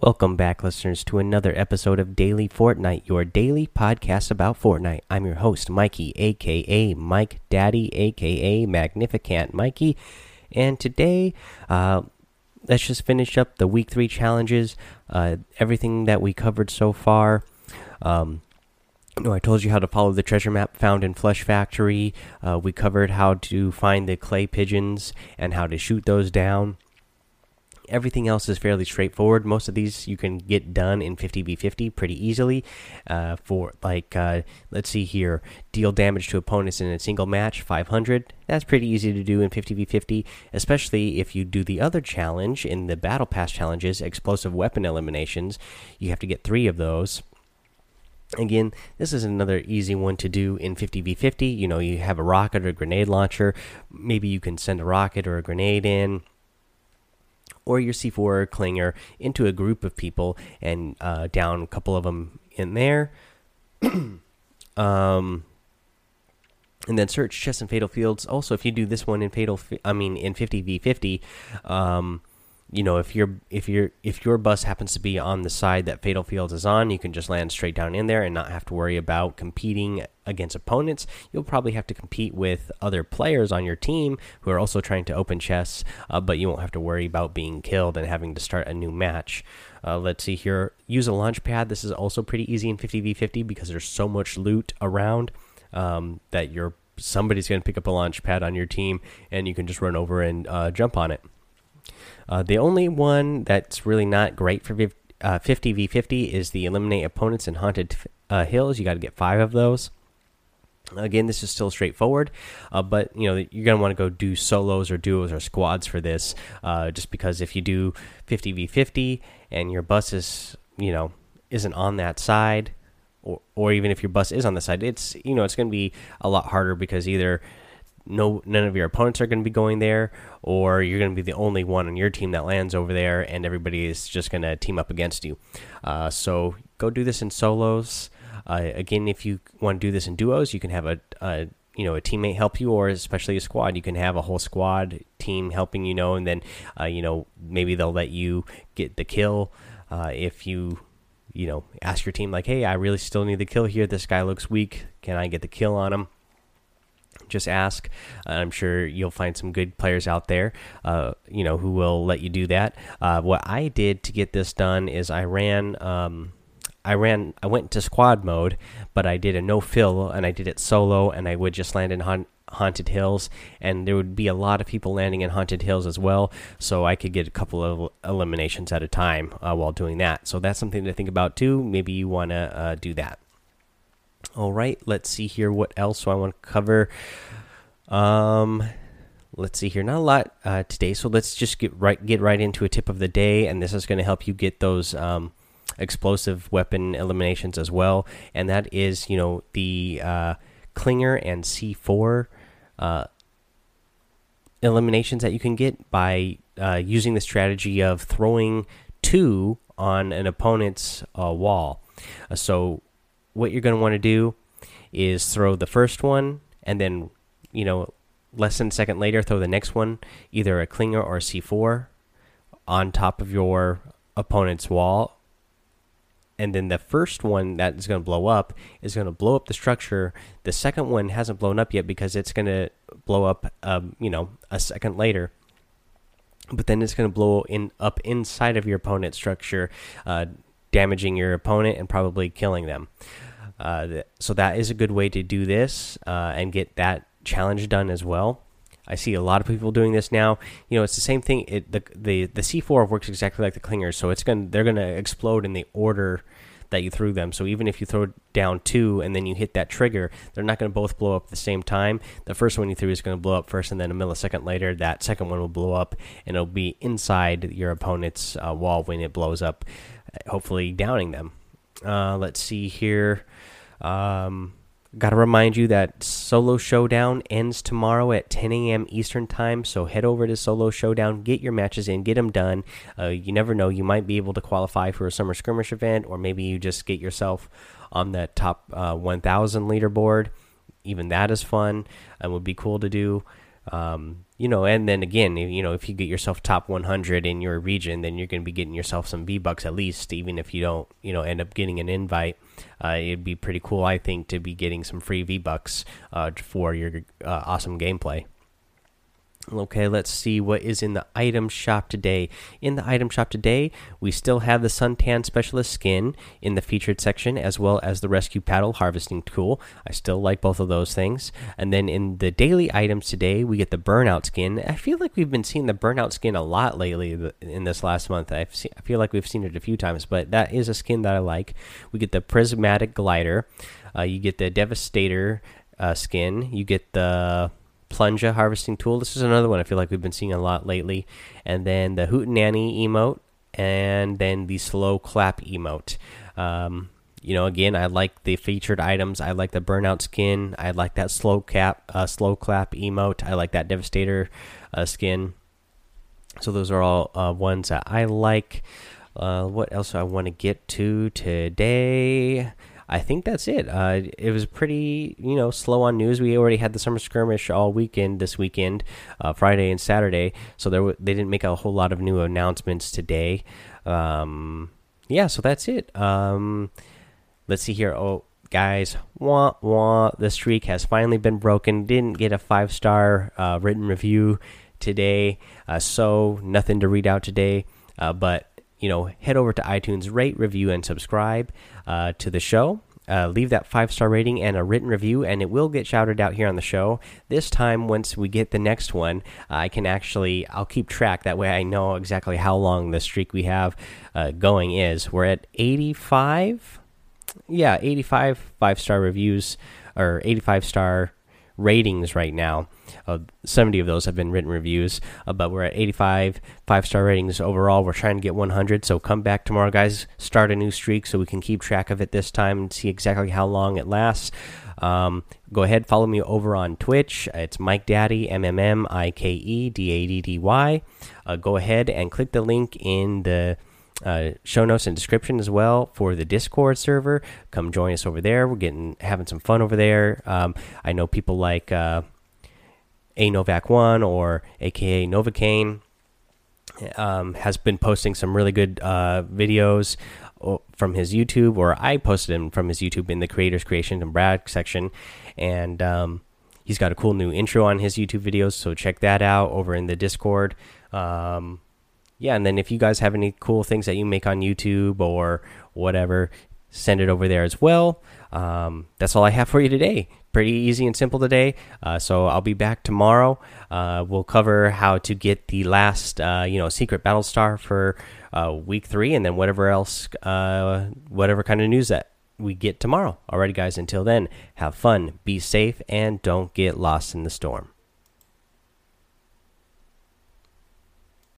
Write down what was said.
Welcome back, listeners, to another episode of Daily Fortnite, your daily podcast about Fortnite. I'm your host, Mikey, aka Mike Daddy, aka Magnificent Mikey, and today, uh, let's just finish up the week three challenges. Uh, everything that we covered so far. Um, know, I told you how to follow the treasure map found in Flush Factory. Uh, we covered how to find the clay pigeons and how to shoot those down. Everything else is fairly straightforward. Most of these you can get done in 50v50 pretty easily. Uh, for like, uh, let's see here, deal damage to opponents in a single match, 500. That's pretty easy to do in 50v50, especially if you do the other challenge in the Battle Pass challenges, explosive weapon eliminations. You have to get three of those. Again, this is another easy one to do in 50v50. You know, you have a rocket or a grenade launcher. Maybe you can send a rocket or a grenade in or your C4 Clinger into a group of people and uh, down a couple of them in there. um, and then search chests and fatal fields. Also, if you do this one in fatal, I mean in 50v50, um, you know if your if your if your bus happens to be on the side that fatal fields is on you can just land straight down in there and not have to worry about competing against opponents. You'll probably have to compete with other players on your team who are also trying to open chests uh, but you won't have to worry about being killed and having to start a new match. Uh, let's see here. Use a launch pad. This is also pretty easy in 50v50 because there's so much loot around um, that you're somebody's going to pick up a launch pad on your team and you can just run over and uh, jump on it uh, the only one that's really not great for 50 uh, v 50 is the eliminate opponents in haunted uh, hills. You got to get five of those. Again, this is still straightforward, uh, but you know you're gonna want to go do solos or duos or squads for this. Uh, just because if you do 50 v 50 and your bus is you know isn't on that side, or or even if your bus is on the side, it's you know it's gonna be a lot harder because either no none of your opponents are going to be going there or you're going to be the only one on your team that lands over there and everybody is just going to team up against you. Uh, so go do this in solos. Uh, again if you want to do this in duos you can have a, a, you know a teammate help you or especially a squad. You can have a whole squad team helping you know and then uh, you know maybe they'll let you get the kill. Uh, if you you know ask your team like hey i really still need the kill here. This guy looks weak. Can i get the kill on him just ask. I'm sure you'll find some good players out there, uh, you know, who will let you do that. Uh, what I did to get this done is I ran, um, I ran, I went to squad mode, but I did a no fill and I did it solo, and I would just land in ha haunted hills, and there would be a lot of people landing in haunted hills as well, so I could get a couple of eliminations at a time uh, while doing that. So that's something to think about too. Maybe you want to uh, do that. All right, let's see here what else I want to cover. Um, let's see here, not a lot uh, today, so let's just get right get right into a tip of the day, and this is going to help you get those um, explosive weapon eliminations as well. And that is, you know, the uh, Clinger and C4 uh, eliminations that you can get by uh, using the strategy of throwing two on an opponent's uh, wall. Uh, so what you're going to want to do is throw the first one and then, you know, less than a second later, throw the next one, either a clinger or a C4 on top of your opponent's wall. And then the first one that is going to blow up is going to blow up the structure. The second one hasn't blown up yet because it's going to blow up, um, you know, a second later but then it's going to blow in up inside of your opponent's structure, uh, damaging your opponent and probably killing them. Uh, so that is a good way to do this uh, and get that challenge done as well. I see a lot of people doing this now. You know, it's the same thing. It, the the the C4 works exactly like the clingers, so it's going they're going to explode in the order that you threw them. So even if you throw down two and then you hit that trigger, they're not going to both blow up at the same time. The first one you threw is going to blow up first, and then a millisecond later, that second one will blow up, and it'll be inside your opponent's uh, wall when it blows up, hopefully downing them. Uh, let's see here. Um, Got to remind you that Solo Showdown ends tomorrow at 10 a.m. Eastern Time. So head over to Solo Showdown, get your matches in, get them done. Uh, you never know, you might be able to qualify for a summer skirmish event, or maybe you just get yourself on that top uh, 1,000 leaderboard. Even that is fun and would be cool to do. Um, you know, and then again, you know, if you get yourself top 100 in your region, then you're going to be getting yourself some V bucks at least, even if you don't, you know, end up getting an invite. Uh, it'd be pretty cool, I think, to be getting some free V bucks uh, for your uh, awesome gameplay. Okay, let's see what is in the item shop today. In the item shop today, we still have the Suntan Specialist skin in the featured section, as well as the Rescue Paddle Harvesting Tool. I still like both of those things. And then in the daily items today, we get the Burnout skin. I feel like we've been seeing the Burnout skin a lot lately in this last month. i seen, I feel like we've seen it a few times, but that is a skin that I like. We get the Prismatic Glider. Uh, you get the Devastator uh, skin. You get the Plunger harvesting tool. This is another one I feel like we've been seeing a lot lately. And then the Hootenanny emote, and then the slow clap emote. Um, you know, again, I like the featured items. I like the burnout skin. I like that slow cap, uh, slow clap emote. I like that devastator uh, skin. So those are all uh, ones that I like. Uh, what else do I want to get to today? I think that's it. Uh, it was pretty, you know, slow on news. We already had the summer skirmish all weekend this weekend, uh, Friday and Saturday. So there they didn't make a whole lot of new announcements today. Um, yeah, so that's it. Um, let's see here. Oh, guys, wah wah. The streak has finally been broken. Didn't get a five star uh, written review today, uh, so nothing to read out today. Uh, but you know, head over to iTunes, rate, review, and subscribe uh, to the show. Uh, leave that five star rating and a written review, and it will get shouted out here on the show. This time, once we get the next one, uh, I can actually I'll keep track. That way, I know exactly how long the streak we have uh, going is. We're at 85. Yeah, 85 five star reviews or 85 star ratings right now. Uh, 70 of those have been written reviews, uh, but we're at 85 five star ratings overall. We're trying to get 100, so come back tomorrow, guys. Start a new streak so we can keep track of it this time and see exactly how long it lasts. Um, go ahead, follow me over on Twitch. It's Mike Daddy, M M M I K E D A D D Y. Uh, go ahead and click the link in the uh, show notes and description as well for the Discord server. Come join us over there. We're getting having some fun over there. Um, I know people like uh, a Novak One or AKA Novocaine um, has been posting some really good uh, videos from his YouTube, or I posted him from his YouTube in the Creators Creation and Brad section, and um, he's got a cool new intro on his YouTube videos. So check that out over in the Discord. Um, yeah, and then if you guys have any cool things that you make on YouTube or whatever, send it over there as well. Um, that's all I have for you today. Pretty easy and simple today. Uh, so I'll be back tomorrow. Uh, we'll cover how to get the last, uh, you know, secret battle star for uh, week three, and then whatever else, uh, whatever kind of news that we get tomorrow. Alrighty, guys. Until then, have fun, be safe, and don't get lost in the storm.